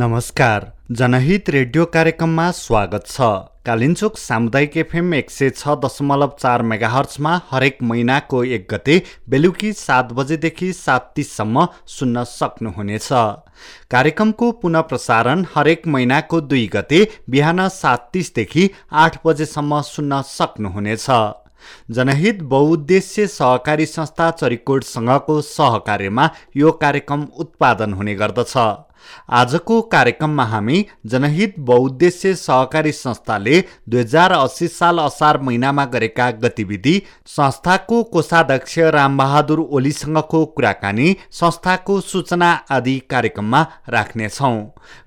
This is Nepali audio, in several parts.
नमस्कार। जनहित रेडियो कार्यक्रममा स्वागत छ। कालिन्चोक सामुदायिक एफएम एक सय छ दशमलव चार मेगाहर्चमा हरेक महिनाको एक गते बेलुकी सात बजेदेखि सात तिससम्म सुन्न सक्नुहुनेछ। कार्यक्रमको पुनः प्रसारण हरेक महिनाको दुई गते बिहान सात तिसदेखि आठ बजेसम्म सुन्न सक्नुहुनेछ। जनहित बहुद्देश्य सहकारी संस्था चरिकोटसँगको सहकार्यमा यो कार्यक्रम उत्पादन हुने गर्दछ। आजको कार्यक्रममा हामी जनहित बहुद्देश्य सहकारी संस्थाले दुई हजार अस्सी साल असार महिनामा गरेका गतिविधि संस्थाको कोषाध्यक्ष रामबहादुर ओलीसँगको कुराकानी संस्थाको सूचना आदि कार्यक्रममा राख्नेछौँ।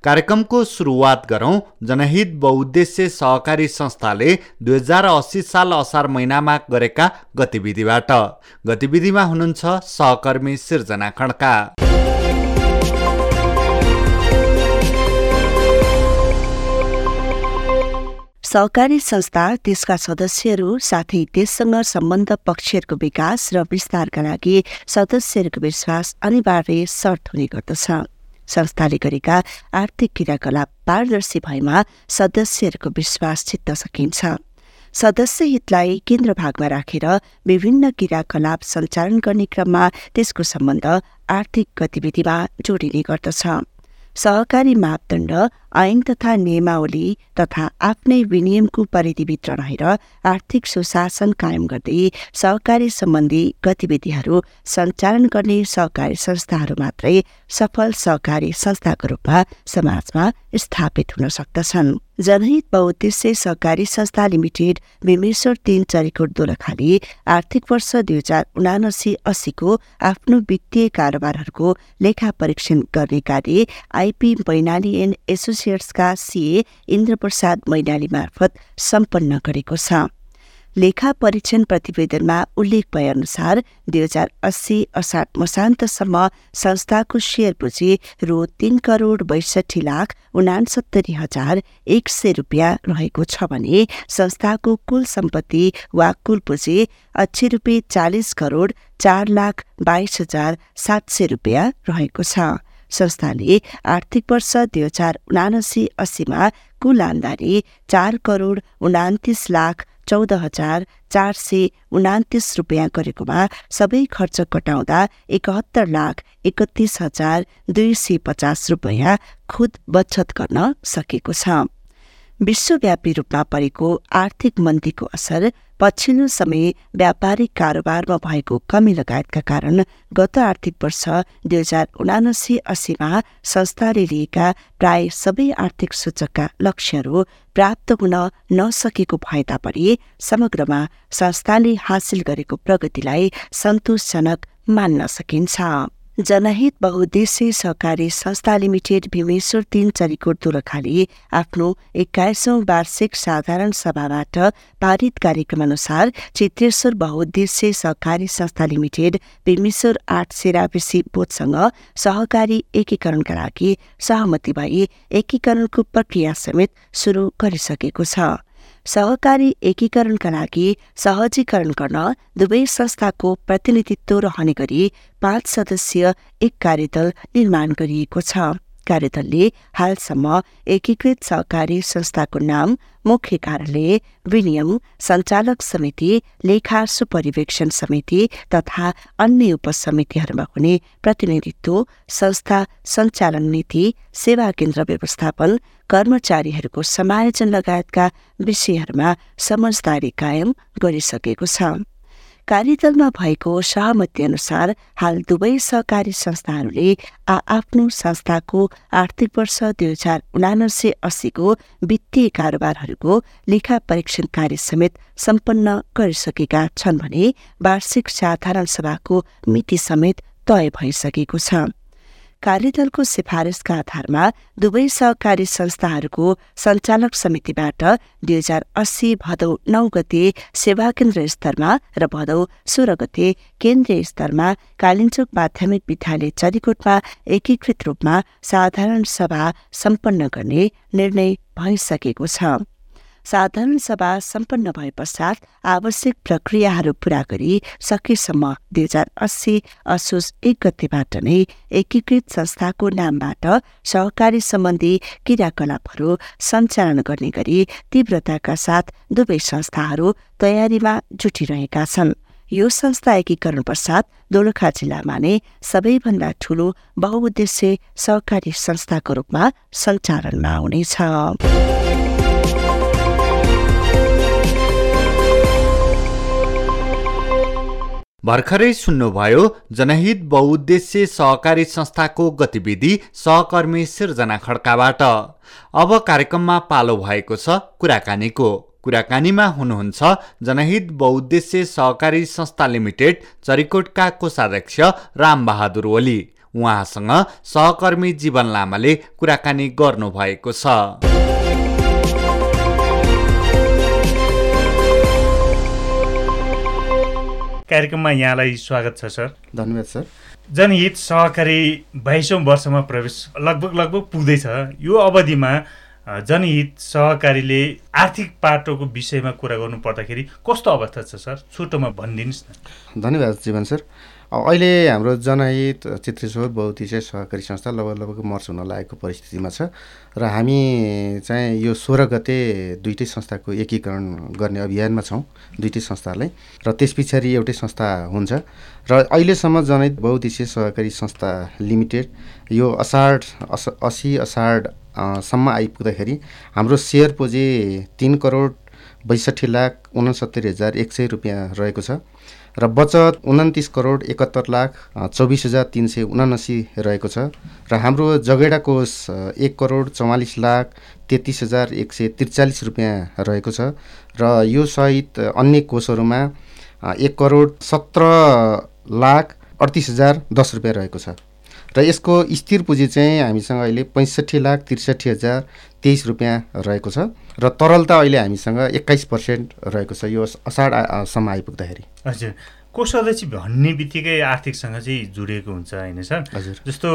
कार्यक्रमको सुरुवात गरौँ। जनहित बहुद्देश्य सहकारी संस्थाले दुई हजार अस्सी साल असार महिनामा गरेका गतिविधिबाट। गतिविधिमा हुनुहुन्छ सहकर्मी सिर्जना खड्का। सहकारी संस्था त्यसका सदस्यहरू साथै त्यससँग सम्बन्ध पक्षहरूको विकास र विस्तारका लागि सदस्यहरूको विश्वास अनिवार्य शर्त हुने गर्दछ। संस्थाले गरेका आर्थिक क्रियाकलाप पारदर्शी भएमा सदस्यहरूको विश्वास जित्न सकिन्छ। सदस्य हितलाई केन्द्र भागमा राखेर विभिन्न क्रियाकलाप सञ्चालन गर्ने क्रममा त्यसको सम्बन्ध आर्थिक गतिविधिमा जोडिने गर्दछ। सहकारी मापदण्ड ऐन तथा नियमावली तथा आफ्नै विनियमको परिधिभित्र रहेर आर्थिक सुशासन कायम गर्दै सहकारी सम्बन्धी गतिविधिहरू सञ्चालन गर्ने सहकारी संस्थाहरू मात्रै सफल सहकारी संस्थाको रूपमा समाजमा स्थापित हुन सक्दछन्। जनहित बहुद्देश्य सहकारी संस्था लिमिटेड भीमेश्वर तीन चरिकोट दोलखाली आर्थिक वर्ष दुई हजार उनासी अस्सीको आफ्नो वित्तीय कारोबारहरूको लेखा परीक्षण गर्ने कार्य आइपी बैनाली एन्ड एसोसिएट एसोसिएट्सका सिए इन्द्रप्रसाद मैनाली मार्फत सम्पन्न गरेको छ। लेखा परीक्षण प्रतिवेदनमा उल्लेख भए अनुसार दुई हजार अस्सी असार मसान्तसम्म संस्थाको सेयर पुँजी रु तीन करोड बैसठी लाख उनासत्तरी हजार एक सय रुपियाँ रहेको छ भने संस्थाको कुल सम्पत्ति वा कुल पुँजी अच्छी रुपियाँ चालिस करोड चार लाख बाइस हजार सात सय रुपियाँ रहेको छ। संस्थाले आर्थिक वर्ष दुई हजार उनासी अस्सीमा कुल आमदानी चार करोड उनातिस लाख चौध हजार चार सय उनातिस रुपियाँ गरेकोमा सबै खर्च कटाउँदा एकहत्तर लाख एकतिस हजार दुई सय पचास रुपियाँ खुद बचत गर्न सकेको छ। विश्वव्यापी रूपमा परेको आर्थिक मन्दीको असर पछिल्लो समय व्यापारिक कारोबारमा भएको कमी लगायतका कारण गत आर्थिक वर्ष दुई हजार उनासी अस्सीमा संस्थाले लिएका प्राय सबै आर्थिक सूचकका लक्ष्यहरू प्राप्त हुन नसकेको भए तापनि समग्रमा संस्थाले हासिल गरेको प्रगतिलाई सन्तोषजनक मान्न सकिन्छ। जनहित बहुद्देश्य सहकारी संस्था लिमिटेड भीमेश्वर तीन चरिकोट दोलखाली आफ्नो एक्काइसौं वार्षिक साधारण सभाबाट पारित कार्यक्रम अनुसार चित्रेश्वर बहुद्देश्य सहकारी संस्था लिमिटेड भीमेश्वर आठ सेराबेसी बोधसँग सहकारी एकीकरणका लागि सहमति भई एकीकरणको प्रक्रिया समेत शुरू गरिसकेको छ। सहकारी एकीकरणका लागि सहजीकरण गर्न दुवै संस्थाको प्रतिनिधित्व रहने गरी पाँच सदस्यीय एक कार्यदल निर्माण गरिएको छ। कार्यदलले हालसम्म एकीकृत सहकारी संस्थाको नाम मुख्य कार्यालय विनियम सञ्चालक समिति लेखा सुपरिवेक्षण समिति तथा अन्य उपसमितिहरूमा हुने प्रतिनिधित्व संस्था सञ्चालन नीति सेवा केन्द्र व्यवस्थापन कर्मचारीहरूको समायोजन लगायतका विषयहरूमा समझदारी कायम गरिसकेको छ। कार्यदलमा भएको सहमति अनुसार हाल दुवै सहकारी संस्थाहरूले आफ्नो संस्थाको आर्थिक वर्ष दुई हजार उनासी अस्सीको वित्तीय कारोबारहरूको लेखा परीक्षण कार्य समेत सम्पन्न गरिसकेका छन् भने वार्षिक साधारण सभाको मिति समेत तय भइसकेको छ। कार्यदलको सिफारिसका आधारमा दुवै सहकारी संस्थाहरूको सञ्चालक समितिबाट दुई हजार अस्सी भदौ नौ गते सेवा केन्द्र स्तरमा र भदौ सोह्र गते केन्द्रीय स्तरमा कालिन्चोक माध्यमिक विद्यालय चरीकोटमा एकीकृत रूपमा साधारण सभा सम्पन्न गर्ने निर्णय भइसकेको छ। साधारण सभा सम्पन्न भए पश्चात आवश्यक प्रक्रियाहरू पूरा गरी सकेसम्म दुई हजार अस्सी असोज एक गतेबाट नै एकीकृत संस्थाको नामबाट सहकारी सम्बन्धी क्रियाकलापहरू सञ्चालन गर्ने गरी तीव्रताका साथ दुवै संस्थाहरू तयारीमा जुटिरहेका छन्। यो संस्था एकीकरण पश्चात दोलखा जिल्लामा नै सबैभन्दा ठूलो बहुउद्देश्य सहकारी संस्थाको रूपमा सञ्चालनमा आउनेछ भर्खरै सुन्नुभयो जनहित बहुद्देश्य सहकारी संस्थाको गतिविधि सहकर्मी सिर्जना खड्काबाट। अब कार्यक्रममा पालो भएको छ कुराकानीको। कुराकानीमा हुनुहुन्छ जनहित बहुद्देश्य सहकारी संस्था लिमिटेड चरिकोटका कोषाध्यक्ष रामबहादुर ओली। उहाँसँग सहकर्मी जीवन लामाले कुराकानी गर्नुभएको छ। कार्यक्रममा यहाँलाई स्वागत छ सर। धन्यवाद सर। जनहित सहकारी बाइसौँ वर्षमा प्रवेश लगभग लगभग पुग्दैछ। यो अवधिमा जनहित सहकारीले आर्थिक पाटोको विषयमा कुरा गर्नु पर्दाखेरि कस्तो अवस्था छ सर? छोटोमा भनिदिनुहोस् न। धन्यवाद जीवन सर। अहिले हाम्रो जनहित चित्रेश्वर बहुद्देश्य सहकारी संस्था लगभग लगभग मर्च हुन लागेको परिस्थितिमा छ र हामी चाहिँ यो सोह्र गते दुइटै संस्थाको एकीकरण गर्ने अभियानमा छौँ दुइटै संस्थालाई। र त्यस पछाडि एउटै संस्था हुन्छ। र अहिलेसम्म जनहित बहुद्देश्य सहकारी संस्था लिमिटेड यो असाढ अस असी असाढ सम्म आइपुग्दाखेरि हाम्रो सेयर पुँजी तिन करोड बैसठी लाख उनसत्तरी हजार एक सय रुपियाँ रहेको छ। र बचत उन्तिस करोड एकहत्तर लाख चौबिस हजार तिन सय उनासी रहेको छ र हाम्रो जगेडा कोष एक करोड चौवालिस लाख तेत्तिस हजार एक सय त्रिचालिस रुपियाँ रहेको छ र यो सहित अन्य कोषहरूमा एक करोड सत्र लाख अडतिस हजार दस रुपियाँ रहेको छ र यसको स्थिर पुँजी चाहिँ हामीसँग अहिले पैँसठी लाख त्रिसठी हजार तेइस रुपियाँ रहेको छ। र तरलता अहिले हामीसँग एक्काइस पर्सेन्ट रहेको छ। यो असाढसम्म आइपुग्दाखेरि। हजुर। को सदस्य भन्ने बित्तिकै आर्थिकसँग चाहिँ जोडिएको हुन्छ होइन सर? हजुर। जस्तो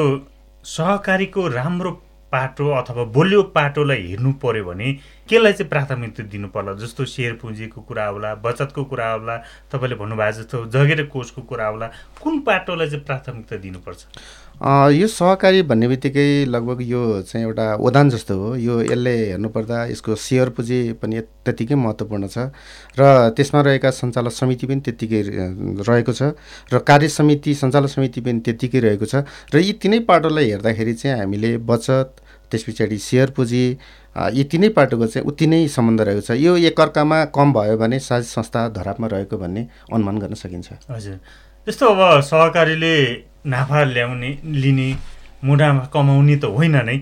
सहकारीको राम्रो पाटो अथवा बलियो पाटोलाई हेर्नु पर्यो भने केलाई चाहिँ प्राथमिकता दिनु पर्ला? जस्तो सेयर पुँजीको कुरा होला बचतको कुरा होला तपाईँले भन्नुभएको जस्तो जगेर कोषको कुरा होला कुन पाटोलाई चाहिँ प्राथमिकता दिनुपर्छ? यो सहकारी भन्ने बित्तिकै लगभग यो चाहिँ एउटा ओदान जस्तो हो। यो यसले हेर्नुपर्दा यसको सेयर पुँजी पनि त्यत्तिकै महत्त्वपूर्ण छ र त्यसमा रहेका सञ्चालक समिति पनि त्यत्तिकै रहेको छ र कार्य समिति सञ्चालक समिति पनि त्यत्तिकै रहेको छ र यी तिनै पाटोलाई हेर्दाखेरि चाहिँ हामीले बचत त्यस पछाडि सेयर पुँजी यी तिनै पाटोको चाहिँ उति नै सम्बन्ध रहेको छ। यो एकअर्कामा कम भयो भने साझ संस्था धरापमा रहेको भन्ने अनुमान गर्न सकिन्छ। हजुर। जस्तो अब सहकारीले नाफा ल्याउने लिने मुनाफा कमाउने त होइन नै।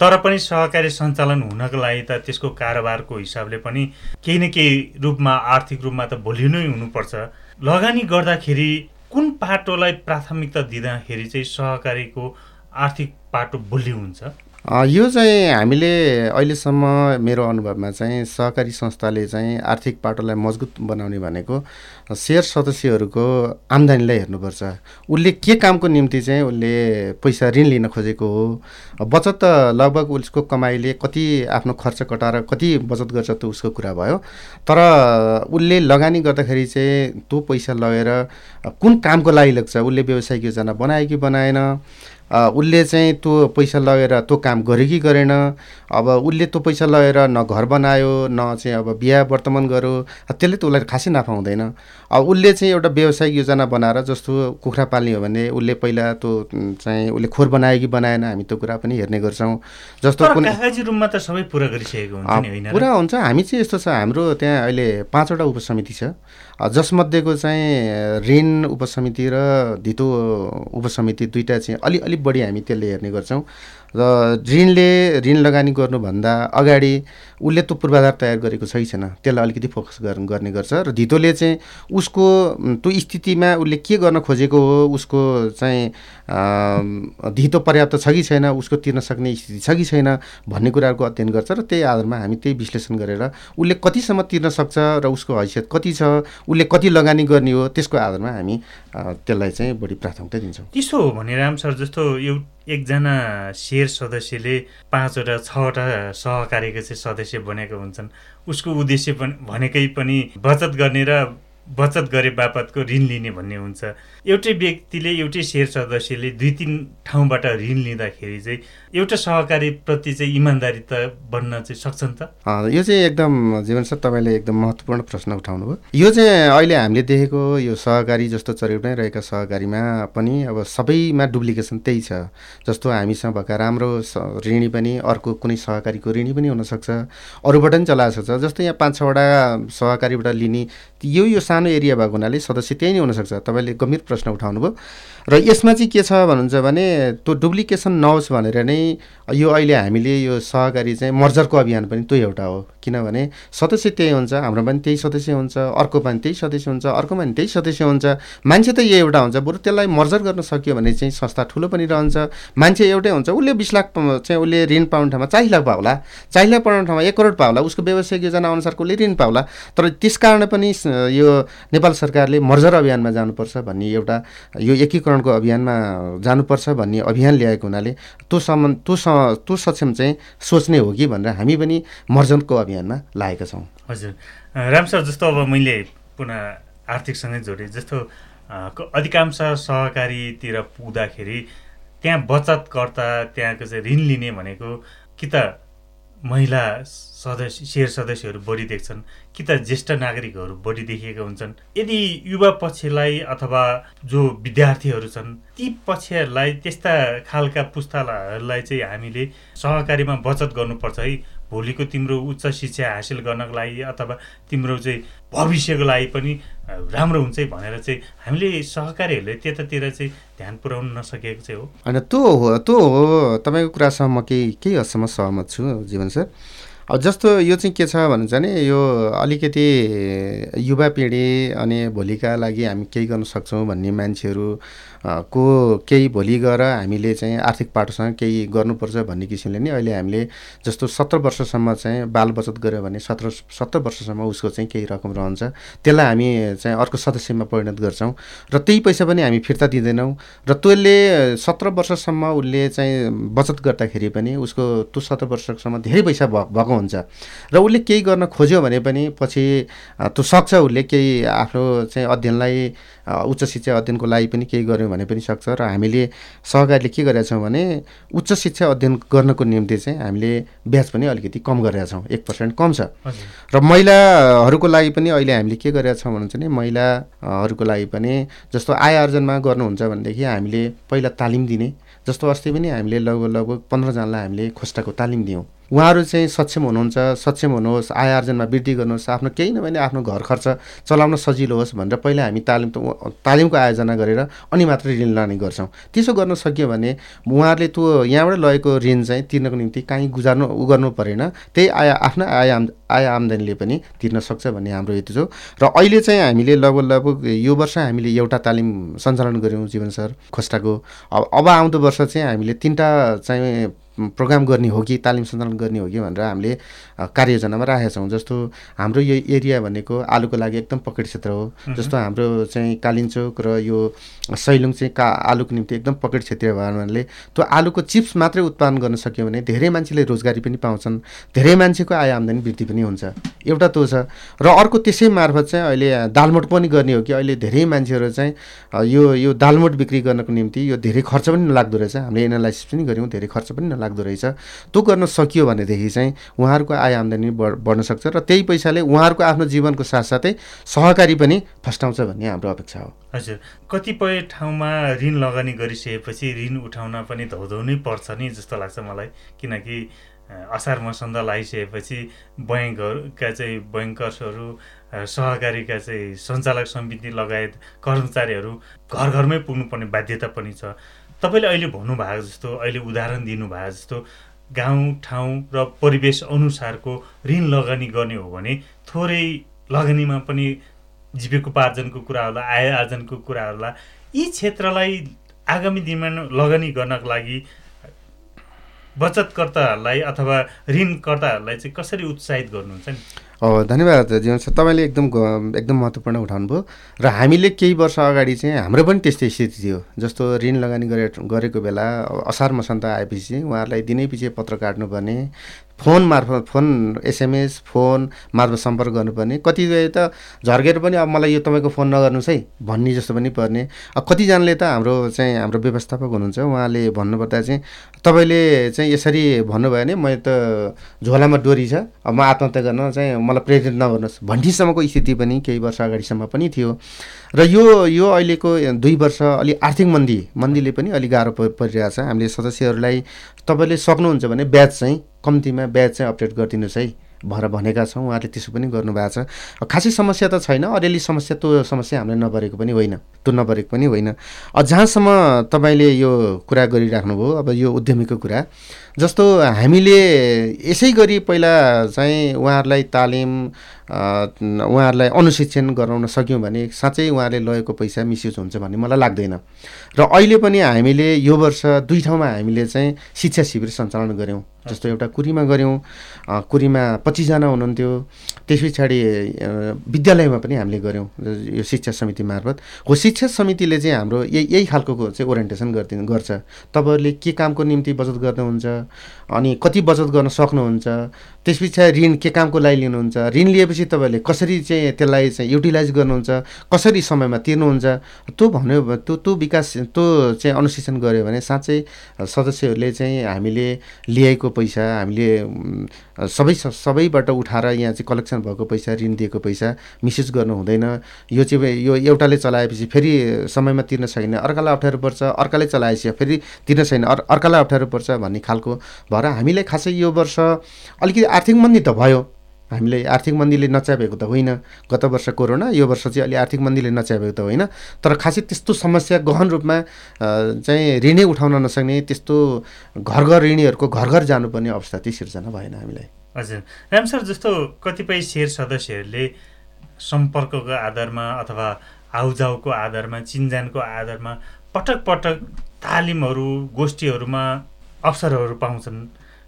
तर पनि सहकारी सञ्चालन हुनको लागि त त्यसको कारोबारको हिसाबले पनि केही न केही रूपमा आर्थिक रूपमा त भोलि नै हुनुपर्छ। लगानी गर्दाखेरि कुन पाटोलाई प्राथमिकता दिँदाखेरि चाहिँ सहकारीको आर्थिक पाटो बलियो हुन्छ? यो चाहिँ हामीले अहिलेसम्म मेरो अनुभवमा चाहिँ सहकारी संस्थाले चाहिँ आर्थिक पाटोलाई मजबुत बनाउने भनेको सेयर सदस्यहरूको आम्दानीलाई हेर्नुपर्छ। उसले के कामको निम्ति चाहिँ उसले पैसा ऋण लिन खोजेको हो? बचत त लगभग उसको कमाइले कति आफ्नो खर्च कटाएर कति बचत गर्छ त उसको कुरा भयो। तर उसले लगानी गर्दाखेरि चाहिँ त्यो पैसा लगेर कुन कामको लागि लाग्छ? उसले व्यवसायिक योजना बनायो कि बनाएन? उसले चाहिँ त्यो पैसा लगेर त्यो काम गर्यो कि गरेन। अब उसले त्यो पैसा लगेर न घर बनायो न चाहिँ अब बिहा वर्तमान गर्यो। त्यसले त उसलाई खासै नाफा हुँदैन अब उसले चाहिँ एउटा व्यवसायिक योजना बनाएर जस्तो कुखुरा पाल्ने हो भने उसले पहिला त्यो चाहिँ उसले खोर बनायो कि बनाएन हामी त्यो कुरा पनि हेर्ने गर्छौँ। जस्तो रूपमा त सबै पुरा गरिसकेको हुन्छ पुरा हुन्छ। हामी चाहिँ यस्तो छ हाम्रो त्यहाँ अहिले पाँचवटा उपसमिति छ। जसमध्येको चाहिँ ऋण उपसमिति र धितो उपसमिति दुइटा चाहिँ अलि अलिक बढी हामी त्यसले हेर्ने गर्छौँ। र ऋणले ऋण लगानी गर्नुभन्दा अगाडि उसले त्यो पूर्वाधार तयार गरेको छ कि छैन। त्यसलाई अलिकति फोकस गर्ने गर्छ र धितोले चाहिँ उसको त्यो स्थितिमा उसले के गर्न खोजेको हो उसको चाहिँ धितो पर्याप्त छ कि छैन उसको तिर्न सक्ने स्थिति छ कि छैन भन्ने कुराहरूको अध्ययन गर्छ र त्यही आधारमा हामी त्यही विश्लेषण गरेर उसले कतिसम्म तिर्न सक्छ र उसको हैसियत कति छ उसले कति लगानी गर्ने हो त्यसको आधारमा हामी त्यसलाई चाहिँ बढी प्राथमिकता दिन्छौँ। त्यसो हो भने राम सर जस्तो एकजना सेयर सदस्यले पाँचवटा छवटा सहकारीको चाहिँ सदस्य बनेका हुन्छन्। उसको उद्देश्य पनि भनेकै पनि बचत गर्ने र बचत गरे बापतको ऋण लिने भन्ने हुन्छ। एउटै व्यक्तिले एउटै सेयर सदस्यले दुई तिन ठाउँबाट ऋण लिँदाखेरि चाहिँ एउटा सहकारीप्रति चाहिँ इमान्दारी त बन्न चाहिँ सक्छ नि त यो चाहिँ एकदम जीवन सर तपाईँले एकदम महत्त्वपूर्ण प्रश्न उठाउनु भयो यो चाहिँ अहिले हामीले देखेको यो सहकारी जस्तो चरिउटै रहेका सहकारीमा पनि अब सबैमा डुप्लिकेसन त्यही छ। जस्तो हामीसँग भएका राम्रो ऋणी पनि अर्को कुनै सहकारीको ऋणी पनि हुनसक्छ। अरूबाट पनि चलाएको छ। जस्तो यहाँ पाँच छवटा सहकारीबाट लिने यो यो सानो एरिया भएको हुनाले सदस्य त्यही नै हुनसक्छ। तपाईँले गम्भीर प्रश्न उठाउनु भयो र यसमा चाहिँ के छ भन्नुहुन्छ भने त्यो डुप्लिकेसन नहोस् भनेर नै यो अहिले हामीले यो सहकारी चाहिँ मर्जरको अभियान पनि त्यो एउटा हो। किनभने सदस्य त्यही हुन्छ हाम्रो पनि त्यही सदस्य हुन्छ अर्को पनि त्यही सदस्य हुन्छ अर्को पनि त्यही सदस्य हुन्छ। मान्छे त यही एउटा हुन्छ बरु त्यसलाई मर्जर गर्न सक्यो भने चाहिँ संस्था ठुलो पनि रहन्छ। मान्छे एउटै हुन्छ उसले बिस लाख चाहिँ उसले ऋण पाउने ठाउँमा चालिस लाख पाउला। चालिस लाख पाउने ठाउँमा एक करोड पाउला उसको व्यावसायिक योजना अनुसारको उसले ऋण पाउला। तर त्यस कारण पनि यो नेपाल सरकारले मर्जर अभियानमा जानुपर्छ भन्ने एउटा यो एकीकरणको अभियानमा जानुपर्छ भन्ने अभियान ल्याएको हुनाले त्यो सम्बन्ध त्यो त्यो सक्षम चाहिँ सोच्ने हो कि भनेर हामी पनि मर्जनको अभियानमा लागेका छौँ। हजुर। राम सर जस्तो अब मैले पुनः आर्थिकसँगै जोडेँ जस्तो अधिकांश सहकारीतिर पुग्दाखेरि त्यहाँ बचतकर्ता त्यहाँको चाहिँ ऋण लिने भनेको कि त महिला सदस्य सेयर सदस्यहरू बढी देख्छन् कि त ज्येष्ठ नागरिकहरू बढी देखिएका हुन्छन्। यदि युवा पक्षलाई अथवा जो विद्यार्थीहरू छन् ती पक्षहरूलाई त्यस्ता खालका पुस्ताहरूलाई चाहिँ हामीले सहकारीमा बचत गर्नुपर्छ है। भोलिको तिम्रो उच्च शिक्षा हासिल गर्नको लागि अथवा तिम्रो चाहिँ भविष्यको लागि पनि राम्रो हुन्छ भनेर चाहिँ हामीले सहकारीहरूले त्यतातिर चाहिँ ध्यान पुर्याउन नसकेको चाहिँ हो। होइन त्यो हो त्यो हो। तपाईँको कुरासँग म केही केही हदसम्म सहमत छु जीवन सर। जस्तो यो चाहिँ के छ भने चाहिँ यो अलिकति युवा पिँढी अनि भोलिका लागि हामी केही गर्न सक्छौँ भन्ने मान्छेहरू को केही भोलि गएर हामीले चाहिँ आर्थिक पाटोसँग केही गर्नुपर्छ भन्ने किसिमले नै अहिले हामीले जस्तो सत्र वर्षसम्म चाहिँ बाल बचत गऱ्यो भने सत्र सत्तर वर्षसम्म उसको चाहिँ केही रकम रहन्छ। त्यसलाई हामी चाहिँ अर्को सदस्यमा परिणत गर्छौँ र त्यही पैसा पनि हामी फिर्ता दिँदैनौँ र त्यसले सत्र वर्षसम्म उसले चाहिँ बचत गर्दाखेरि पनि उसको त्यो सत्र वर्षसम्म धेरै पैसा भएको हुन्छ। र उसले केही गर्न खोज्यो भने पनि पछि त्यो सक्छ उसले केही आफ्नो चाहिँ अध्ययनलाई उच्च शिक्षा अध्ययनको लागि पनि केही गऱ्यौँ भने पनि सक्छ र हामीले सहकारीले के गरेका छौँ भने उच्च शिक्षा अध्ययन गर्नको निम्ति चाहिँ हामीले ब्याज पनि अलिकति कम गरेका छौँ एक पर्सेन्ट कम छ। र महिलाहरूको लागि पनि अहिले हामीले के गरेका छौँ भने चाहिँ महिलाहरूको लागि पनि जस्तो आय आर्जनमा गर्नुहुन्छ भनेदेखि हामीले पहिला तालिम दिने जस्तो अस्ति पनि हामीले लगभग लगभग पन्ध्रजनालाई हामीले खोस्टाको तालिम दियौँ। उहाँहरू चाहिँ सक्षम हुनुहुन्छ सक्षम हुनुहोस् आय आर्जनमा वृद्धि गर्नुहोस् आफ्नो केही नभए आफ्नो घर खर्च चलाउन सजिलो होस् भनेर पहिला हामी तालिम तालिमको आयोजना गरेर अनि मात्रै ऋण लाने गर्छौँ। त्यसो गर्न सक्यो भने उहाँहरूले त्यो यहाँबाट लगेको ऋण चाहिँ तिर्नको निम्ति काहीँ गुजार्नु उ गर्नु परेन। त्यही आय आफ्नो आय आय आम्दानीले पनि तिर्न सक्छ भन्ने हाम्रो हेतु छ। र अहिले चाहिँ हामीले लगभग लगभग यो वर्ष हामीले एउटा तालिम सञ्चालन गऱ्यौँ जीवन सर खोस्टाको। अब अब आउँदो वर्ष चाहिँ हामीले तिनवटा चाहिँ प्रोग्राम गर्ने हो कि तालिम सञ्चालन गर्ने हो कि भनेर हामीले कार्ययोजनामा राखेका छौँ। जस्तो हाम्रो यो एरिया भनेको आलुको लागि एकदम पकेट क्षेत्र हो। जस्तो हाम्रो चाहिँ कालिन्चोक र यो सैलुङ चाहिँ का आलुको निम्ति एकदम पकेट क्षेत्र भयो हुनाले त्यो आलुको चिप्स मात्रै उत्पादन गर्न सक्यो भने धेरै मान्छेले रोजगारी पनि पाउँछन्। धेरै मान्छेको आय आम्दानी वृद्धि पनि हुन्छ। एउटा त्यो छ। र अर्को त्यसै मार्फत चाहिँ अहिले दालमोट पनि गर्ने हो कि अहिले धेरै मान्छेहरू चाहिँ यो यो दालमोट बिक्री गर्नको निम्ति यो धेरै खर्च पनि नलाग्दो रहेछ। हामीले एनालाइसिस पनि गऱ्यौँ धेरै खर्च पनि नलाग्दो रहेछ। त्यो गर्न सकियो भनेदेखि चाहिँ उहाँहरूको आय आम्दानी बढ्न सक्छ र त्यही पैसाले उहाँहरूको आफ्नो जीवनको साथसाथै सहकारी पनि फस्टाउँछ भन्ने हाम्रो अपेक्षा हो। हजुर। कतिपय ठाउँमा ऋण लगानी गरिसकेपछि ऋण उठाउन पनि धौधौनै पर्छ नि जस्तो लाग्छ मलाई। किनकि असार मसन्द लगाइसकेपछि ब्याङ्कहरूका चाहिँ ब्याङ्कर्सहरू सहकारीका चाहिँ सञ्चालक समिति लगायत कर्मचारीहरू घर घरमै पुग्नुपर्ने बाध्यता पनि छ। तपाईँले अहिले भन्नुभएको जस्तो अहिले उदाहरण दिनुभएको जस्तो गाउँ ठाउँ र परिवेश अनुसारको ऋण लगानी गर्ने हो भने थोरै लगानीमा पनि जीविकोपार्जनको कुरा होला आय आर्जनको कुरा होला यी क्षेत्रलाई आगामी दिनमा लगानी गर्नको लागि बचतकर्ताहरूलाई अथवा ऋणकर्ताहरूलाई चाहिँ कसरी उत्साहित गर्नुहुन्छ नि? धन्यवाद जीवन सर। तपाईँले एकदम एकदम महत्त्वपूर्ण उठाउनु भयो र हामीले केही वर्ष अगाडि चाहिँ हाम्रो पनि त्यस्तै स्थिति थियो। जस्तो ऋण लगानी गरे गरेको बेला असार मसन्त आएपछि उहाँहरूलाई दिनैपछि पत्र काट्नुपर्ने फोन मार्फत फोन एसएमएस फोन मार्फत सम्पर्क गर्नुपर्ने। कतिपय त झर्केर पनि अब मलाई यो तपाईँको फोन नगर्नुहोस् है भन्ने जस्तो पनि पर्ने। अब कतिजनाले त हाम्रो चाहिँ हाम्रो व्यवस्थापक हुनुहुन्छ। उहाँले भन्नुपर्दा चाहिँ तपाईँले चाहिँ यसरी भन्नुभयो भने मैले त झोलामा डोरी छ। अब म आत्महत्या गर्न चाहिँ मलाई प्रेरित नगर्नुहोस्। भन्नेसम्मको स्थिति पनि केही वर्ष अगाडिसम्म पनि थियो। र यो यो अहिलेको दुई वर्ष अलि आर्थिक मन्दी मन्दीले पनि अलिक गाह्रो परिरहेछ। हामीले सदस्यहरूलाई तपाईँले सक्नुहुन्छ भने ब्याज चाहिँ कम्तीमा ब्याज चाहिँ अपडेट गरिदिनुहोस् है। भनेर भनेका छौँ उहाँले त्यसो पनि गर्नुभएको छ। खासै समस्या त छैन। अलिअलि समस्या त्यो समस्या हामीले नपरेको पनि होइन। त्यो नपरेको पनि होइन। जहाँसम्म तपाईँले यो कुरा गरिराख्नुभयो अब यो उद्यमीको कुरा जस्तो हामीले यसै गरी पहिला चाहिँ उहाँहरूलाई तालिम उहाँहरूलाई अनुशिक्षण गराउन सक्यौँ भने साँच्चै उहाँले लगेको पैसा मिसयुज हुन्छ भन्ने मलाई लाग्दैन। र अहिले पनि हामीले यो वर्ष दुई ठाउँमा हामीले चाहिँ शिक्षा शिविर सञ्चालन गऱ्यौँ जस्तो एउटा कुरीमा गऱ्यौँ कुरीमा पच्चिसजना हुनुहुन्थ्यो। त्यस पछाडि विद्यालयमा पनि हामीले गऱ्यौँ यो शिक्षा समिति मार्फत। हो शिक्षा समितिले चाहिँ हाम्रो यही यही खालको चाहिँ ओरिएन्टेसन गरिदिनु गर्छ। तपाईँहरूले के कामको निम्ति बचत गर्नुहुन्छ अनि कति बचत गर्न सक्नुहुन्छ त्यस पछाडि ऋण के कामको लागि लिनुहुन्छ? ऋण लिएपछि तपाईँहरूले कसरी चाहिँ त्यसलाई चाहिँ युटिलाइज गर्नुहुन्छ? कसरी समयमा तिर्नुहुन्छ? त्यो भन्यो त्यो त्यो विकास त्यो चाहिँ अनुशासन गऱ्यो भने साँच्चै सदस्यहरूले चाहिँ हामीले ल्याएको पैसा हामीले सबै सबैबाट उठाएर यहाँ चाहिँ कलेक्सन भएको पैसा ऋण दिएको पैसा मिसयुज गर्नु हुँदैन। यो चाहिँ यो एउटाले चलाएपछि फेरि समयमा तिर्न सकिने अर्कालाई अप्ठ्यारो पर्छ अर्काले चलाएपछि फेरि तिर्न सकिने अर् अर्कालाई अप्ठ्यारो पर्छ भन्ने खालको भएर हामीलाई खासै यो वर्ष अलिकति आर्थिक मन्दी त भयो। हामीले आर्थिक मन्दीले नच्यापेको त होइन। गत वर्ष कोरोना यो वर्ष चाहिँ अलि आर्थिक मन्दीले नच्यापेको त होइन। तर खासै त्यस्तो समस्या गहन रूपमा चाहिँ ऋणै उठाउन नसक्ने त्यस्तो घर घर ऋणीहरूको घर घर जानुपर्ने अवस्था चाहिँ सिर्जना भएन हामीलाई। हजुर। राम सर जस्तो कतिपय सेयर सदस्यहरूले सम्पर्कको आधारमा अथवा आउजाउको आधारमा चिन्जानको आधारमा पटक पटक तालिमहरू गोष्ठीहरूमा अवसरहरू पाउँछन्।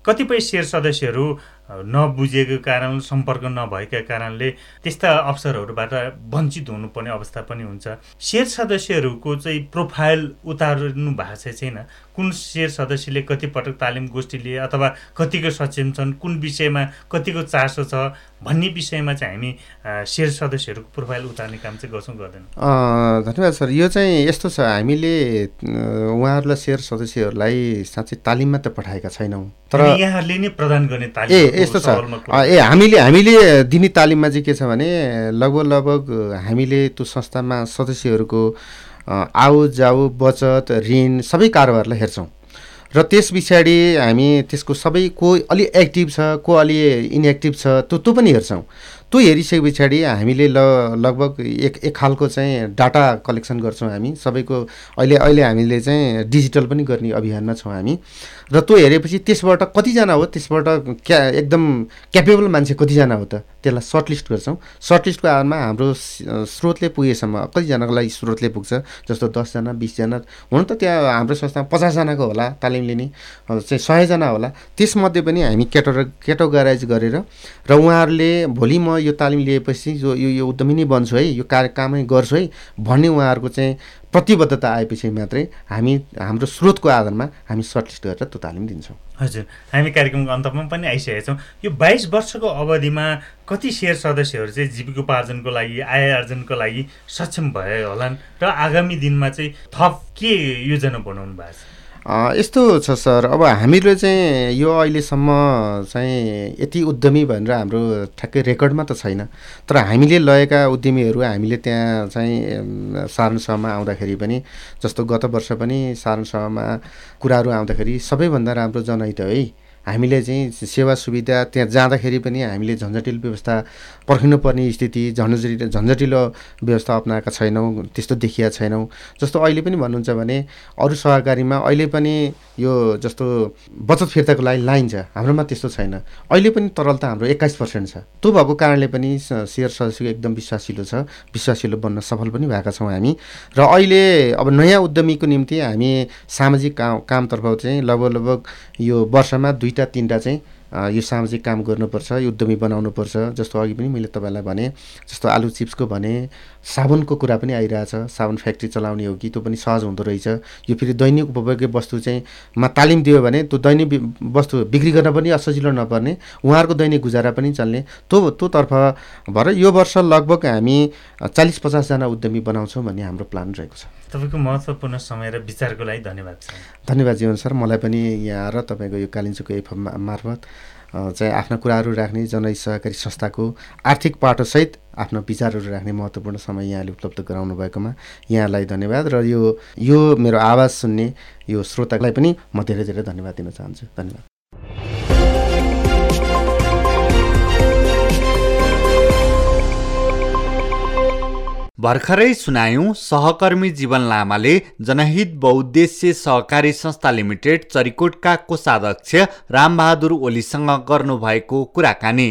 कतिपय सेयर सदस्यहरू नबुझेको कारण सम्पर्क नभएका कारणले त्यस्ता अवसरहरूबाट वञ्चित हुनुपर्ने अवस्था पनि हुन्छ। सेयर सदस्यहरूको चाहिँ प्रोफाइल उतार्नु भएको छैन। कुन सेयर सदस्यले कति पटक तालिम गोष्ठी लिए अथवा कतिको सक्षम छन् कुन विषयमा कतिको चासो छ भन्ने विषयमा चाहिँ हामी सेयर सदस्यहरूको प्रोफाइल उतार्ने काम चाहिँ गर्छौँ गर्दैनौँ। धन्यवाद सर। यो चाहिँ यस्तो छ हामीले उहाँहरूलाई सेयर सदस्यहरूलाई साँच्चै तालिममा त पठाएका छैनौँ। तर यहाँहरूले नै प्रदान गर्ने तालिम ए यस्तो छ। ए हामीले हामीले दिने तालिममा चाहिँ के छ भने लगभग लगभग हामीले त्यो संस्थामा सदस्यहरूको आउ जाउ बचत ऋण सबै कारोबारलाई हेर्छौँ। र त्यस पछाडि हामी त्यसको सबै को अलि एक्टिभ छ को अलि इनएक्टिभ छ त्यो त्यो पनि हेर्छौँ। त्यो हेरिसके पछाडि हामीले ल लगभग एक एक खालको चाहिँ डाटा कलेक्सन गर्छौँ हामी। सबैको अहिले अहिले हामीले चाहिँ डिजिटल पनि गर्ने अभियानमा छौँ हामी। र त्यो हेरेपछि त्यसबाट कतिजना हो? त्यसबाट क्या एकदम क्यापेबल मान्छे कतिजना हो त? त्यसलाई सर्टलिस्ट गर्छौँ। सर्टलिस्टको आधारमा हाम्रो स्रोतले पुगेसम्म कतिजनाको लागि स्रोतले पुग्छ जस्तो दसजना बिसजना। हुन त त्यहाँ हाम्रो संस्थामा पचासजनाको होला तालिम लिने चाहिँ सयजना होला। त्यसमध्ये पनि हामी क्याटो क्याटोगराइज गरेर र उहाँहरूले भोलि म यो तालिम लिएपछि जो यो यो उद्यमी नै बन्छु है यो कार्य कामै गर्छु है भन्ने उहाँहरूको चाहिँ प्रतिबद्धता आएपछि मात्रै हामी हाम्रो स्रोतको आधारमा हामी सर्टलिस्ट गरेर त्यो तालिम दिन्छौँ। हजुर हामी कार्यक्रमको अन्तमा पनि आइसकेका छौँ। यो बाइस वर्षको अवधिमा कति सेयर सदस्यहरू चाहिँ जीविकोपार्जनको लागि आय आर्जनको लागि सक्षम भए होलान्? र आगामी दिनमा चाहिँ थप के योजना बनाउनु भएको छ? यस्तो छ सर। अब हामीले चाहिँ यो अहिलेसम्म चाहिँ यति उद्यमी भनेर हाम्रो ठ्याक्कै रेकर्डमा त छैन। तर हामीले लगेका उद्यमीहरू हामीले त्यहाँ चाहिँ सारणसभामा आउँदाखेरि पनि जस्तो गत वर्ष पनि सारणसभामा कुराहरू आउँदाखेरि सबैभन्दा राम्रो जनहित है। हामीले चाहिँ सेवा सुविधा त्यहाँ जाँदाखेरि पनि हामीले झन्झटिलो व्यवस्था पर्खिनुपर्ने स्थिति झन्झटिलो झन्झटिलो व्यवस्था अप्नाएका छैनौँ त्यस्तो देखिया छैनौँ। जस्तो अहिले पनि भन्नुहुन्छ भने अरू सहकारीमा अहिले पनि यो जस्तो बचत फिर्ताको लागि लाइन छ हाम्रोमा त्यस्तो छैन। अहिले पनि तरलता हाम्रो एक्काइस पर्सेन्ट छ। त्यो भएको कारणले पनि सेयर सदस्यको एकदम विश्वासिलो छ विश्वासिलो बन्न सफल पनि भएका छौँ हामी। र अहिले अब नयाँ उद्यमीको निम्ति हामी सामाजिक काम कामतर्फ चाहिँ लगभग लगभग यो वर्षमा दुईवटा तिनवटा चाहिँ यो सामाजिक काम गर्नुपर्छ यो उद्यमी बनाउनुपर्छ। जस्तो अघि पनि मैले तपाईँलाई भने जस्तो आलु चिप्सको भने साबुनको कुरा पनि आइरहेछ। साबुन फ्याक्ट्री चलाउने हो कि त्यो पनि सहज हुँदो रहेछ। यो फेरि दैनिक उपभोग्य वस्तु चाहिँ मा तालिम दियो भने त्यो दैनिक वस्तु बिक्री गर्न पनि असजिलो नपर्ने उहाँहरूको दैनिक गुजारा पनि चल्ने। त्यो त्योतर्फ भएर यो वर्ष लगभग हामी चालिस पचासजना उद्यमी बनाउँछौँ भन्ने हाम्रो प्लान रहेको छ। तपाईँको महत्त्वपूर्ण समय र विचारको लागि धन्यवाद छ धन्यवाद जीवन सर मलाई पनि यहाँ र तपाईँको यो कालिम्चोको एफएम मार्फत चाहिँ आफ्ना कुराहरू राख्ने जनहित सहकारी संस्थाको आर्थिक पाटोसहित आफ्नो विचारहरू राख्ने महत्त्वपूर्ण समय यहाँले उपलब्ध गराउनु भएकोमा यहाँलाई धन्यवाद र यो यो मेरो आवाज सुन्ने यो श्रोतालाई पनि म धेरै धेरै धन्यवाद दिन चाहन्छु। धन्यवाद। भर्खरै सुनायौं सहकर्मी जीवन लामाले जनहित बहुद्देश्य सहकारी संस्था लिमिटेड चरिकोटका कोषाध्यक्ष रामबहादुर ओलीसँग गर्नुभएको कुराकानी।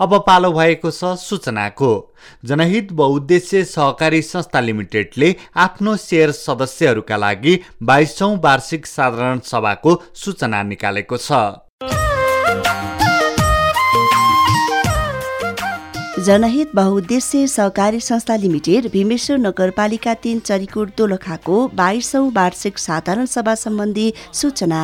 अब पालो भएको छ सूचनाको। जनहित बहुद्देश्य सहकारी संस्था लिमिटेडले आफ्नो सेयर सदस्यहरूका लागि बाइसौँ वार्षिक साधारण सभाको सूचना निकालेको छ। जनहित बहुद्देश्य सहकारी संस्था लिमिटेड भीमेश्वर नगरपालिका तीन चरिकोट दोलखाको बाइसौँ वार्षिक साधारण सभा सम्बन्धी सूचना।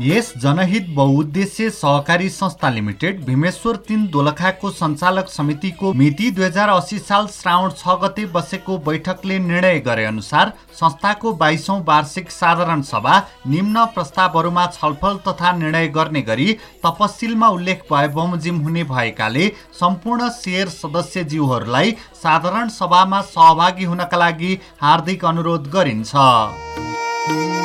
यस जनहित बहुद्देश्य सहकारी संस्था लिमिटेड भीमेश्वर तिन दोलखाको सञ्चालक समितिको मिति दुई हजार अस्सी साल श्रावण छ गते बसेको बैठकले निर्णय गरे अनुसार संस्थाको बाइसौँ वार्षिक साधारण सभा निम्न प्रस्तावहरूमा छलफल तथा निर्णय गर्ने गरी तपसिलमा उल्लेख भए बमोजिम हुने भएकाले सम्पूर्ण सेयर सदस्यज्यूहरूलाई साधारण सभामा सहभागी हुनका लागि हार्दिक अनुरोध गरिन्छ।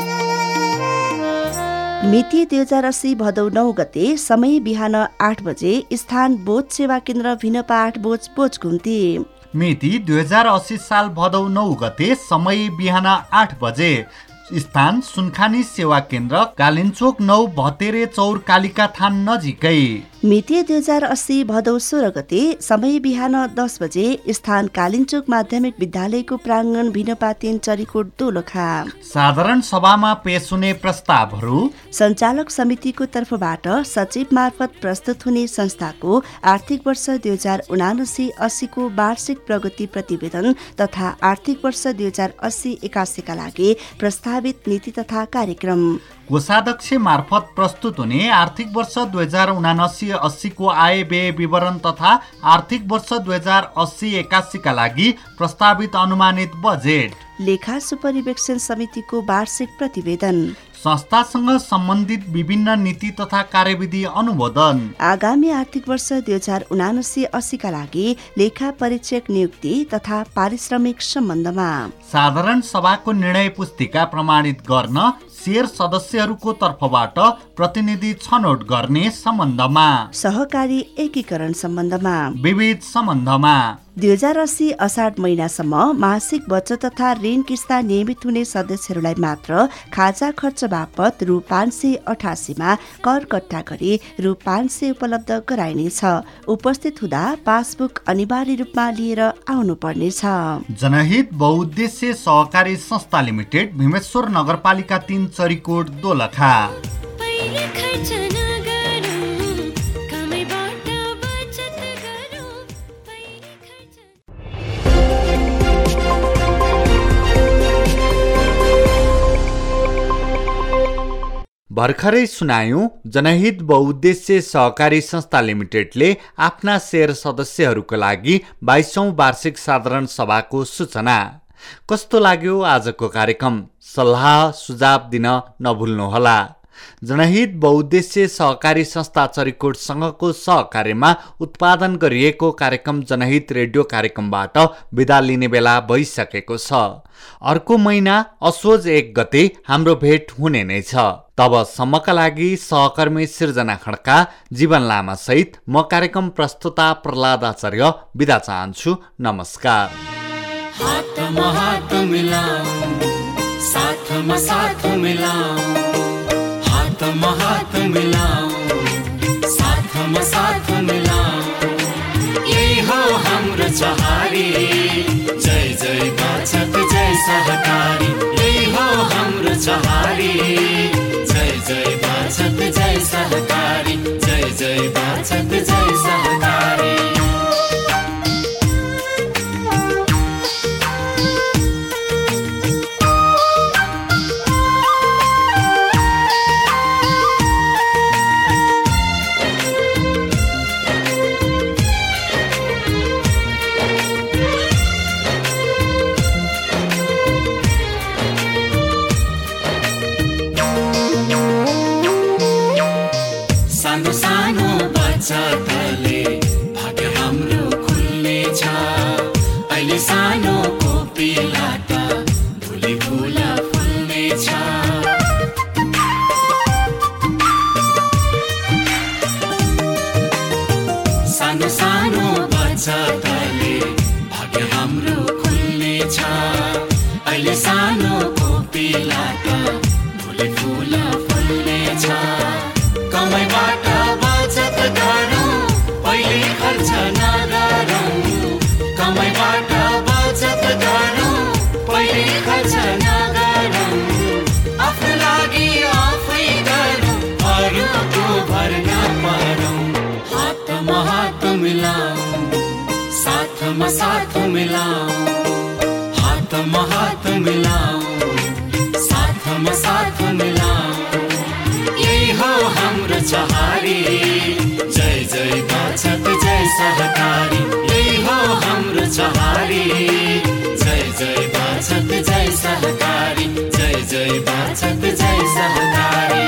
मिति दुई हजार अस्सी भदौ नौ गते समय बिहान आठ बजे स्थान बोध सेवा केन्द्र भिनपा आठ बोज बोज घुम्ती। मिति दुई हजार अस्सी साल भदौ नौ गते समय बिहान आठ बजे स्थान सुनखानी सेवा केन्द्र कालिन्चोक नौ भतेरे चौर कालिका थान नजिकै। मिति दुई हजार अस्सी भदौ सोह्र गते समय बिहान दस बजे स्थान कालिन्चोक माध्यमिक विद्यालयको प्राङ्गण भिनपातेन चरीकोट दोलखा। साधारण सभामा पेश हुने प्रस्तावहरू? सञ्चालक समितिको तर्फबाट सचिव मार्फत प्रस्तुत हुने संस्थाको आर्थिक वर्ष दुई हजार उनासी अस्सीको वार्षिक प्रगति प्रतिवेदन तथा आर्थिक वर्ष दुई हजार अस्सी एकासीका लागि प्रस्तावित नीति तथा कार्यक्रम। कोषाध्यक्ष मार्फत प्रस्तुत हुने आर्थिक वर्ष दुई हजार उनासी अस्सीको आय व्यय विवरण तथा आर्थिक वर्ष दुई हजार अस्सी एकासीका लागि प्रस्तावित अनुमानित बजेट। लेखा सुपरिवेक्षण समितिको वार्षिक प्रतिवेदन। संस्थासँग सम्बन्धित विभिन्न नीति तथा कार्यविधि अनुमोदन। आगामी आर्थिक वर्ष दुई हजार उनासी अस्सीका लागि लेखा परीक्षक नियुक्ति तथा पारिश्रमिक सम्बन्धमा। साधारण सभाको निर्णय पुस्तिका प्रमाणित गर्न सेयर सदस्यहरूको तर्फबाट प्रतिनिधि छनौट गर्ने सम्बन्धमा। सहकारी एकीकरण सम्बन्धमा। विविध सम्बन्धमा। दुई हजार अस्सी असाढ महिनासम्म मासिक बचत तथा ऋण किस्ता नियमित हुने सदस्यहरूलाई मात्र खाजा खर्च बापत रु पाँच सय अठासीमा कर कट्टा गरी रु पाँच सय उपलब्ध गराइनेछ। उपस्थित हुँदा पासबुक अनिवार्य रूपमा लिएर आउनु पर्नेछ जनहित बहुद्देश्य सहकारी संस्था लिमिटेड भीमेश्वर नगरपालिका तिन चरीकोट दोलखा। भर्खरै सुनायौँ जनहित बहुद्देश्य सहकारी संस्था लिमिटेडले आफ्ना सेयर सदस्यहरूको लागि बाइसौँ वार्षिक साधारण सभाको सूचना। कस्तो लाग्यो आजको कार्यक्रम? सल्लाह सुझाव दिन नभुल्नुहोला। जनहित बहुद्देश्य सहकारी संस्था चरिकोटसँगको सहकार्यमा उत्पादन गरिएको कार्यक्रम जनहित रेडियो कार्यक्रमबाट विदा लिने बेला भइसकेको छ। अर्को महिना असोज एक गते हाम्रो भेट हुने नै छ। तबसम्मका लागि सहकर्मी सिर्जना खड्का जीवन लामा सहित म कार्यक्रम प्रस्तुता प्रहलाद आचार्य बिदा चाहन्छु। नमस्कार। हात साथ हातमा हात साथमा साथ यही हो हाम्रो चहारी। जय जय बचत जय सहकारी। यही हो हाम्रो चहारी। जय जय सहकारी। जय जय बाचक जय सहकारी। साथ मिलाऊ हातमा हात मिलाऊ साथमा साथ मिलाऊ। यही हो हाम्रो चहारी जय जय बचत जय सहकारी। यही हो हाम्रो चहारी जय जय बचत जय सहकारी। जय जय बचत जय सहकारी।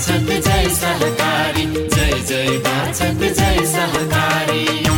बचत जय सहकारी जय जय बचत जय सहकारी।